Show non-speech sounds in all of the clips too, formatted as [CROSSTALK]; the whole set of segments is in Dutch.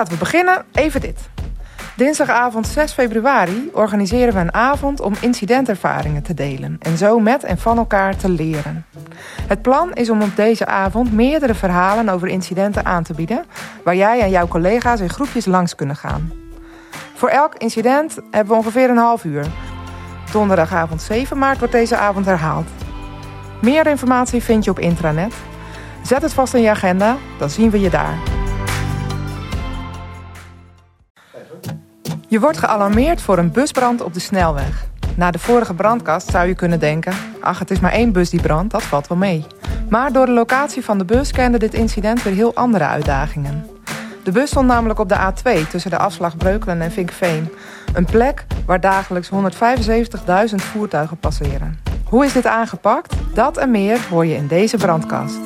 Voordat we beginnen, even dit. Dinsdagavond 6 februari organiseren we een avond om incidentervaringen te delen en zo met en van elkaar te leren. Het plan is om op deze avond meerdere verhalen over incidenten aan te bieden, waar jij en jouw collega's in groepjes langs kunnen gaan. Voor elk incident hebben we ongeveer een half uur. Donderdagavond 7 maart wordt deze avond herhaald. Meer informatie vind je op intranet. Zet het vast in je agenda, dan zien we je daar. Je wordt gealarmeerd voor een busbrand op de snelweg. Na de vorige brandkast zou je kunnen denken... ach, het is maar één bus die brandt, dat valt wel mee. Maar door de locatie van de bus kende dit incident weer heel andere uitdagingen. De bus stond namelijk op de A2 tussen de afslag Breukelen en Vinkveen. Een plek waar dagelijks 175.000 voertuigen passeren. Hoe is dit aangepakt? Dat en meer hoor je in deze brandkast.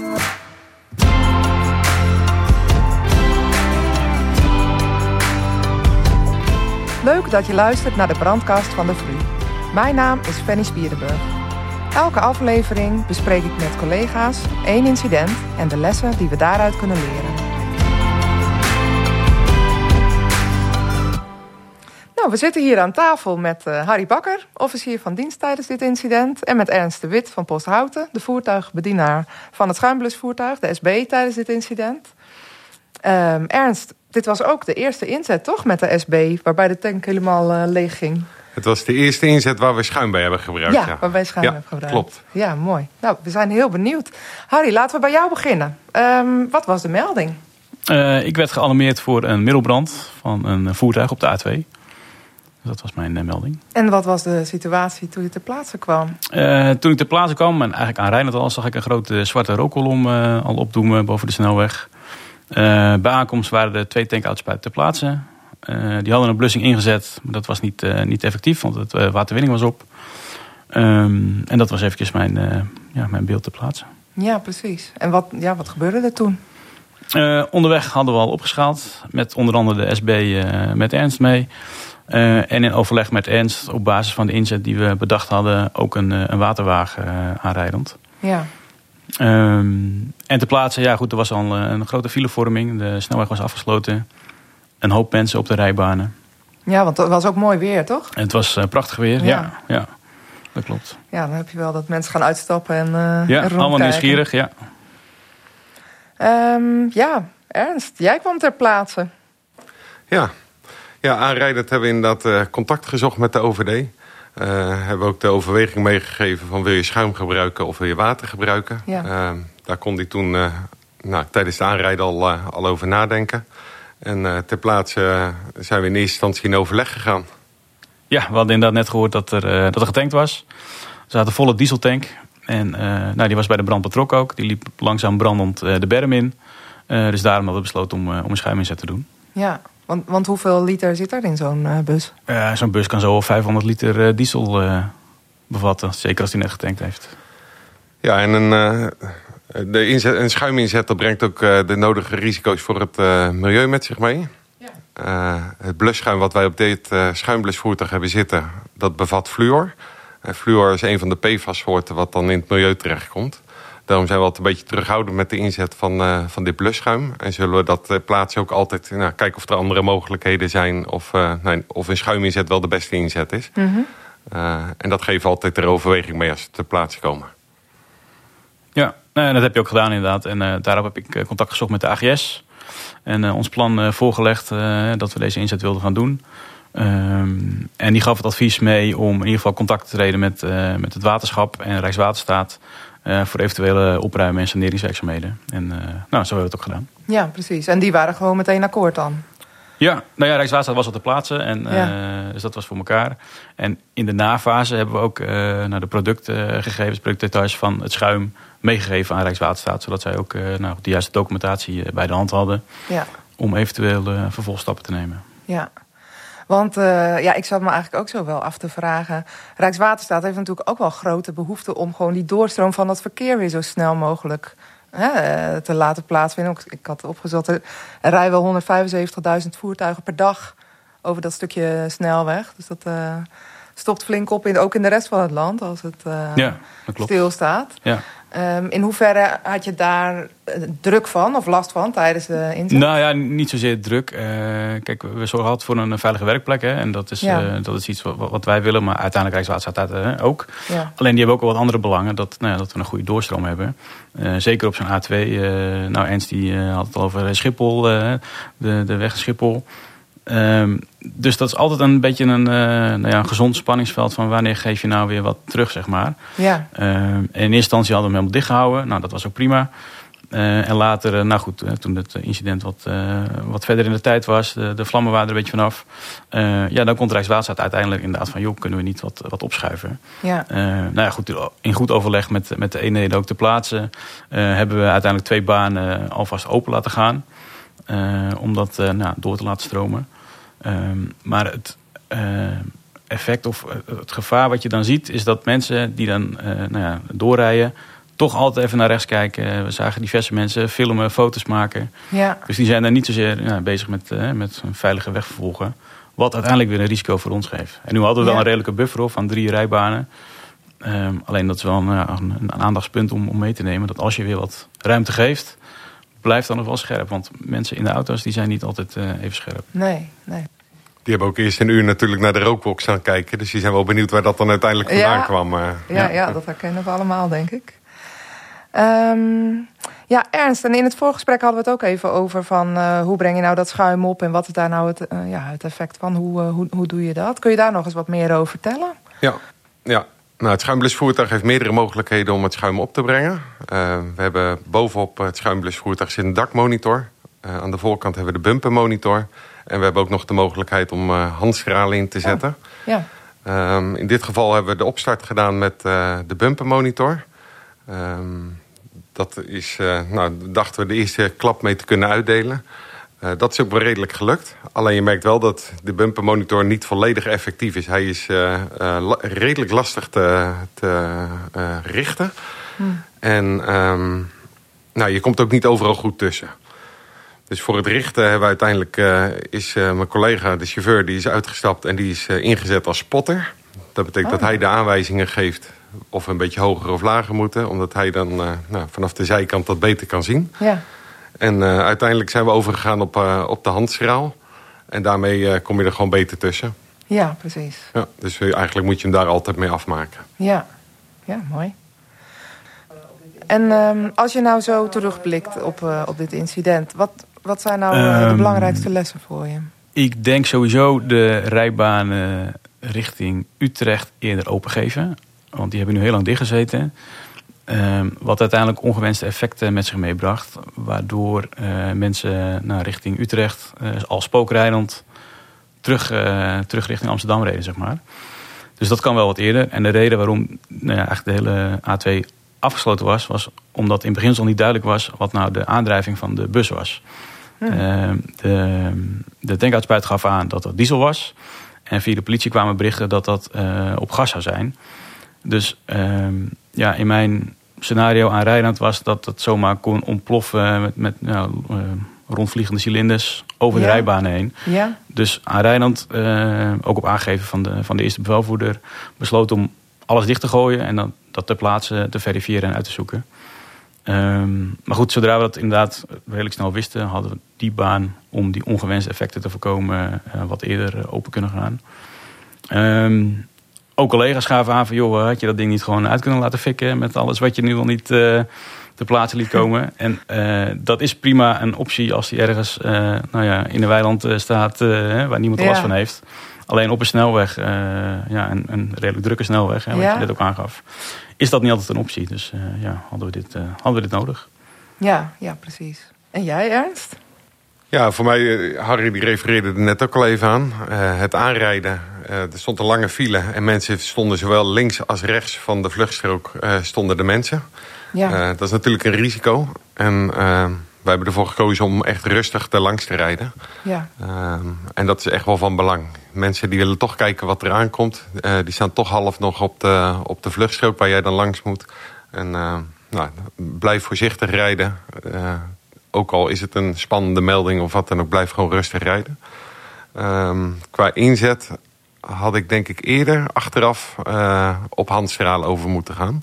Leuk dat je luistert naar de brandkast van de VRU. Mijn naam is Fanny Spierenburg. Elke aflevering bespreek ik met collega's één incident en de lessen die we daaruit kunnen leren. Nou, we zitten hier aan tafel met uh, Harry Bakker, officier van dienst tijdens dit incident. En met Ernst de Wit van Posthouten, de voertuigbedienaar van het schuimblusvoertuig, de SB, tijdens dit incident. Um, Ernst, dit was ook de eerste inzet, toch, met de SB, waarbij de tank helemaal uh, leeg ging. Het was de eerste inzet waar we schuim bij hebben gebruikt. Ja, ja. waar wij schuim ja, hebben gebruikt. Klopt. Ja, mooi. Nou, we zijn heel benieuwd. Harry, laten we bij jou beginnen. Um, wat was de melding? Uh, ik werd gealarmeerd voor een middelbrand van een voertuig op de A2. Dus dat was mijn uh, melding. En wat was de situatie toen je ter plaatse kwam? Uh, toen ik ter plaatse kwam, en eigenlijk aanrijdend al, zag ik een grote zwarte rookkolom al opdoemen boven de snelweg. Bij aankomst waren er twee tankauto's bij ter plaatse. Uh, die hadden een blussing ingezet, maar dat was niet, uh, niet effectief, want het waterwinning was op. Um, en dat was eventjes mijn, ja, mijn beeld te plaatsen. Ja, precies. En wat, ja, wat gebeurde er toen? onderweg hadden we al opgeschaald, met onder andere de SB met Ernst mee. en in overleg met Ernst, op basis van de inzet die we bedacht hadden, ook een, een waterwagen aanrijdend. Ja. Um, en te plaatsen, ja goed, er was al een grote filevorming. De snelweg was afgesloten een hoop mensen op de rijbanen. Ja, want het was ook mooi weer, toch? En het was uh, prachtig weer, ja. ja. ja. Dat klopt. Ja, dan heb je wel dat mensen gaan uitstappen en uh, Ja, allemaal nieuwsgierig, ja. Um, ja, Ernst, jij kwam ter plaatse. Ja, ja aanrijdend hebben we inderdaad uh, contact gezocht met de OVD. Uh, hebben we ook de overweging meegegeven van wil je schuim gebruiken of wil je water gebruiken. Ja. Uh, daar kon hij toen nou, tijdens de aanrijden al, al over nadenken. En uh, ter plaatse uh, zijn we in eerste instantie in overleg gegaan. Ja, we hadden inderdaad net gehoord dat er, uh, dat er getankt was. Er zat een volle dieseltank. En nou, die was bij de brand betrokken ook. Die liep langzaam brandend de berm in. dus daarom hadden we besloten om, om een schuiminzet te doen. Ja, want, want hoeveel liter zit er in zo'n bus? zo'n bus kan zo 500 liter diesel bevatten. Zeker als hij net getankt heeft. Ja, en een de inzet, een schuiminzet brengt ook uh, de nodige risico's voor het uh, milieu met zich mee. Ja. Uh, het blusschuim wat wij op dit schuimblusvoertuig hebben zitten, dat bevat fluor. En fluor is een van de PFAS-soorten wat dan in het milieu terechtkomt. Daarom zijn we altijd een beetje terughoudend met de inzet van, van dit blusschuim. En zullen we dat plaatsen ook altijd nou, kijken of er andere mogelijkheden zijn... of, nee, of een schuiminzet wel de beste inzet is. Mm -hmm. en dat geven we altijd ter overweging mee als we ter plaatse komen. Ja, nou, dat heb je ook gedaan inderdaad. En uh, daarop heb ik contact gezocht met de AGS. En uh, ons plan uh, voorgelegd dat we deze inzet wilden gaan doen. Um, en die gaf het advies mee om in ieder geval contact te treden met, met het waterschap en Rijkswaterstaat. Voor eventuele opruimen en saneringswerkzaamheden. En nou, zo hebben we het ook gedaan. Ja, precies. En die waren gewoon meteen akkoord dan? Ja, nou ja, Rijkswaterstaat was op de plaatsen. En, ja. uh, dus dat was voor elkaar. En in de nafase hebben we ook naar de productgegevens, productdetails van het schuim meegegeven aan Rijkswaterstaat. Zodat zij ook nou, de juiste documentatie bij de hand hadden. Ja. Om eventueel vervolgstappen te nemen. Ja. Want ja, ik zat me eigenlijk ook zo wel af te vragen. Rijkswaterstaat heeft natuurlijk ook wel grote behoefte om gewoon die doorstroom van dat verkeer weer zo snel mogelijk hè, te laten plaatsvinden. Ik had opgezocht, er rijden wel 175.000 voertuigen per dag over dat stukje snelweg. Dus dat, uh, stopt flink op, in, ook in de rest van het land, als het ja, dat klopt. stilstaat. Ja. Um, in hoeverre had je daar druk van of last van tijdens de inzet? Nou ja, niet zozeer druk. Uh, kijk, we zorgen altijd voor een veilige werkplek. Hè, en dat is, ja. uh, dat is iets wat, wat, wij willen, maar uiteindelijk Rijkswaterstaat uh, ook. Ja. Alleen die hebben ook wel wat andere belangen. Dat, nou ja, dat we een goede doorstroom hebben. zeker op zo'n A2. nou, Ernst die had het al over Schiphol, de, de weg Schiphol. Um, dus dat is altijd een beetje een, uh, nou ja, een gezond spanningsveld van wanneer geef je nou weer wat terug, zeg maar. Ja. Um, in eerste instantie hadden we hem helemaal dicht gehouden. Nou, dat was ook prima. Uh, en later, uh, nou goed, toen het incident wat, wat verder in de tijd was, de, de vlammen waren er een beetje vanaf. ja, dan komt Rijkswaterstaat uiteindelijk inderdaad van, joh, kunnen we niet wat, wat opschuiven? Ja. nou ja, goed, in goed overleg met, met de eenheden ook te plaatsen, hebben we uiteindelijk twee banen alvast open laten gaan. om dat nou, door te laten stromen. Um, maar het uh, effect of het gevaar wat je dan ziet, is dat mensen die dan uh, nou ja, doorrijden, toch altijd even naar rechts kijken. We zagen diverse mensen filmen, foto's maken. Ja. Dus die zijn daar niet zozeer ja, bezig met, uh, met een veilige weg vervolgen. Wat uiteindelijk weer een risico voor ons geeft. En nu hadden we wel Ja. een redelijke buffer op van drie rijbanen. Um, alleen dat is wel een, ja, een, een aandachtspunt om, om mee te nemen. Dat als je weer wat ruimte geeft, blijf dan nog wel scherp. Want mensen in de auto's die zijn niet altijd uh, even scherp. Nee, nee. Die hebben ook eerst een uur natuurlijk naar de rookbox staan kijken. Dus die zijn wel benieuwd waar dat dan uiteindelijk vandaan Ja. kwam. eh. Ja, ja. dat herkennen we allemaal, denk ik. Ehm, ja, Ernst, en in het voorgesprek hadden we het ook even over van eh, hoe breng je nou dat schuim op en wat is daar nou het, eh, ja, het effect van? Hoe, eh, hoe, hoe doe je dat? Kun je daar nog eens wat meer over vertellen? Ja, ja. Nou, het schuimblusvoertuig heeft meerdere mogelijkheden om het schuim op te brengen. Uh, we hebben bovenop het schuimblusvoertuig zit een dakmonitor. Uh, aan de voorkant hebben we de bumpermonitor. En we hebben ook nog de mogelijkheid om uh, handstralen in te zetten. Ja, Um, in dit geval hebben we de opstart gedaan met de bumpermonitor. Um, dat is, nou, dachten we de eerste klap mee te kunnen uitdelen. Uh, dat is ook wel redelijk gelukt. Alleen je merkt wel dat de bumpermonitor niet volledig effectief is. Hij is uh, la redelijk lastig te, te richten. Hmm. En um, nou, je komt ook niet overal goed tussen. Dus voor het richten hebben we uiteindelijk is mijn collega, de chauffeur, die is uitgestapt en die is ingezet als spotter. Dat betekent oh. dat hij de aanwijzingen geeft of we een beetje hoger of lager moeten, omdat hij dan nou, vanaf de zijkant dat beter kan zien. ja. En uiteindelijk zijn we overgegaan op, op de handschraal. En daarmee kom je er gewoon beter tussen. Ja, precies. Ja, dus eigenlijk moet je hem daar altijd mee afmaken. Ja, ja mooi. En um, als je nou zo terugblikt op, uh, op dit incident, wat, wat zijn nou um, de belangrijkste lessen voor je? Ik denk sowieso de rijbanen richting Utrecht eerder opengeven. Want die hebben nu heel lang dichtgezeten. Um, wat uiteindelijk ongewenste effecten met zich meebracht. Waardoor uh, mensen nou, richting Utrecht al spookrijdend terug, terug richting Amsterdam reden, zeg maar. Dus dat kan wel wat eerder. En de reden waarom nou ja, eigenlijk de hele A2 afgesloten was, was omdat in beginsel niet duidelijk was wat nou de aandrijving van de bus was. Hmm. Uh, de, de tankuitspuit gaf aan dat dat diesel was. En via de politie kwamen berichten dat dat uh, op gas zou zijn. Dus uh, ja, in mijn scenario aan Rijnland was dat het zomaar kon ontploffen met, met nou, rondvliegende cilinders over Ja. de rijbanen heen. Ja, Dus aan Rijnland, uh, ook op aangeven van de, van de eerste bevelvoerder, besloot om alles dicht te gooien en dan dat ter plaatse te verifiëren en uit te zoeken. Um, maar goed, zodra we dat inderdaad redelijk snel wisten, hadden we die baan om die ongewenste effecten te voorkomen uh, wat eerder open kunnen gaan. Um, ook collega's gaven aan van, joh, had je dat ding niet gewoon uit kunnen laten fikken met alles wat je nu al niet uh, te plaatsen liet komen. [LAUGHS] En uh, dat is prima een optie als die ergens nou ja, in de weiland staat waar niemand er Ja. last van heeft. Alleen op een snelweg, ja, een, een, redelijk drukke snelweg, hè, wat Ja. je net ook aangaf, is dat niet altijd een optie. Dus ja, hadden we, dit, hadden we dit nodig. ja, ja, precies. En jij, Ernst? Ja, voor mij, eh, Harry die refereerde er net ook al even aan. Uh, het aanrijden, uh, er stond een lange file en mensen stonden zowel links als rechts van de vluchtstrook uh, stonden de mensen. Ja. dat is natuurlijk een risico. En wij hebben ervoor gekozen om echt rustig erlangs te rijden. Ja. en dat is echt wel van belang. Mensen die willen toch kijken wat er aankomt. die staan toch half nog op de, op de vluchtstrook waar jij dan langs moet. En nou, blijf voorzichtig rijden ook al is het een spannende melding of wat dan ook, blijf gewoon rustig rijden. Um, qua inzet, had ik denk ik eerder achteraf uh, op handstralen over moeten gaan.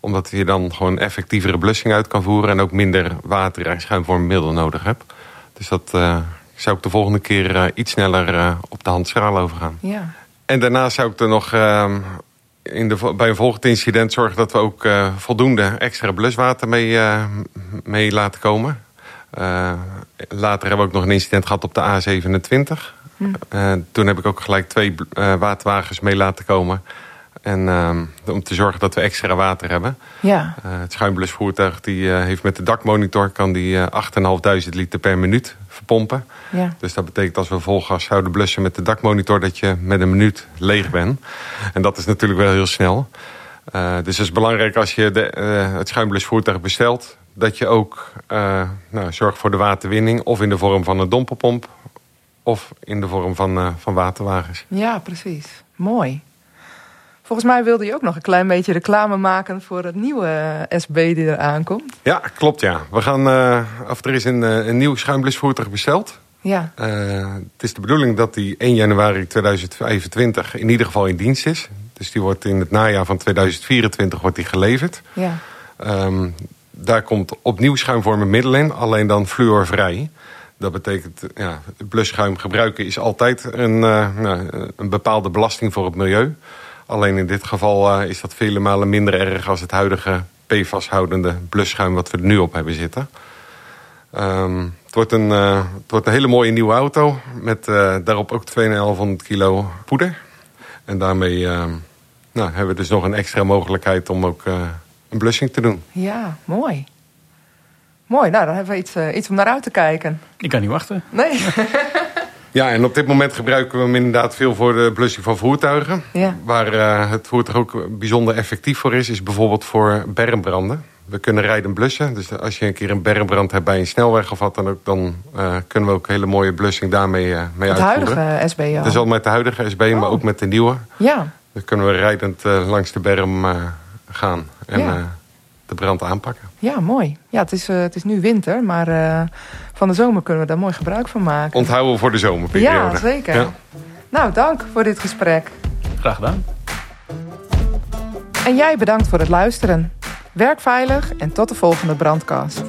Omdat je dan gewoon effectievere blussing uit kan voeren... en ook minder water en schuimvormmiddel nodig hebt. Dus dat uh, zou ik de volgende keer uh, iets sneller op de handstralen overgaan. Ja. En daarna zou ik er nog ehm, in de, bij een volgend incident zorgen... dat we ook voldoende extra bluswater mee, mee laten komen... later hebben we ook nog een incident gehad op de A27. Uh, toen heb ik ook gelijk twee uh, waterwagens mee laten komen. En uh, om te zorgen dat we extra water hebben. Ja. het schuimblusvoertuig die, heeft met de dakmonitor... kan die 8.500 liter per minuut verpompen. Ja. Dus dat betekent als we vol gas zouden blussen met de dakmonitor... dat je met een minuut leeg bent. En dat is natuurlijk wel heel snel. dus het is belangrijk als je de, het schuimblusvoertuig bestelt... dat je ook nou, zorgt voor de waterwinning... of in de vorm van een dompelpomp of in de vorm van, uh, van waterwagens. Ja, precies. Mooi. Volgens mij wilde je ook nog een klein beetje reclame maken voor het nieuwe eh, SB die er aankomt. Ja, klopt ja. We gaan, uh, of er is een, een nieuw schuimblusvoertuig besteld. Ja. Uh, het is de bedoeling dat die 1 januari 2025 in ieder geval in dienst is. Dus die wordt in het najaar van 2024 wordt die geleverd. Ja. Um, daar komt opnieuw schuimvormend middel in, alleen dan fluorvrij. Dat betekent, ja, blusschuim gebruiken is altijd een, uh, een bepaalde belasting voor het milieu. Alleen in dit geval uh, is dat vele malen minder erg als het huidige PFAS-houdende blusschuim wat we er nu op hebben zitten. Um, het, wordt een, uh, het wordt een hele mooie nieuwe auto met daarop ook 2,500 kilo poeder. En daarmee nou, hebben we dus nog een extra mogelijkheid om ook een blushing te doen. Ja, mooi. Mooi, nou dan hebben we iets, uh, iets om naar uit te kijken. Ik kan niet wachten. Nee. [LAUGHS] ja, en op dit moment gebruiken we hem inderdaad veel voor de blussing van voertuigen. Ja. Waar uh, het voertuig ook bijzonder effectief voor is, is bijvoorbeeld voor bermbranden. We kunnen rijden blussen. Dus als je een keer een bermbrand hebt bij een snelweg of wat dan ook... dan uh, kunnen we ook hele mooie blussing daarmee uh, mee het uitvoeren. Het huidige SB al? Dus al met de huidige SB, oh. maar ook met de nieuwe. Ja. Dan kunnen we rijdend langs de berm gaan. En, ja de brand aanpakken. Ja, mooi. Ja, het is, uh, het is nu winter, maar uh, van de zomer kunnen we daar mooi gebruik van maken. Onthouden we voor de zomerperiode. Ja, zeker. Ja. Nou, dank voor dit gesprek. Graag gedaan. En jij bedankt voor het luisteren. Werk veilig en tot de volgende brandkast.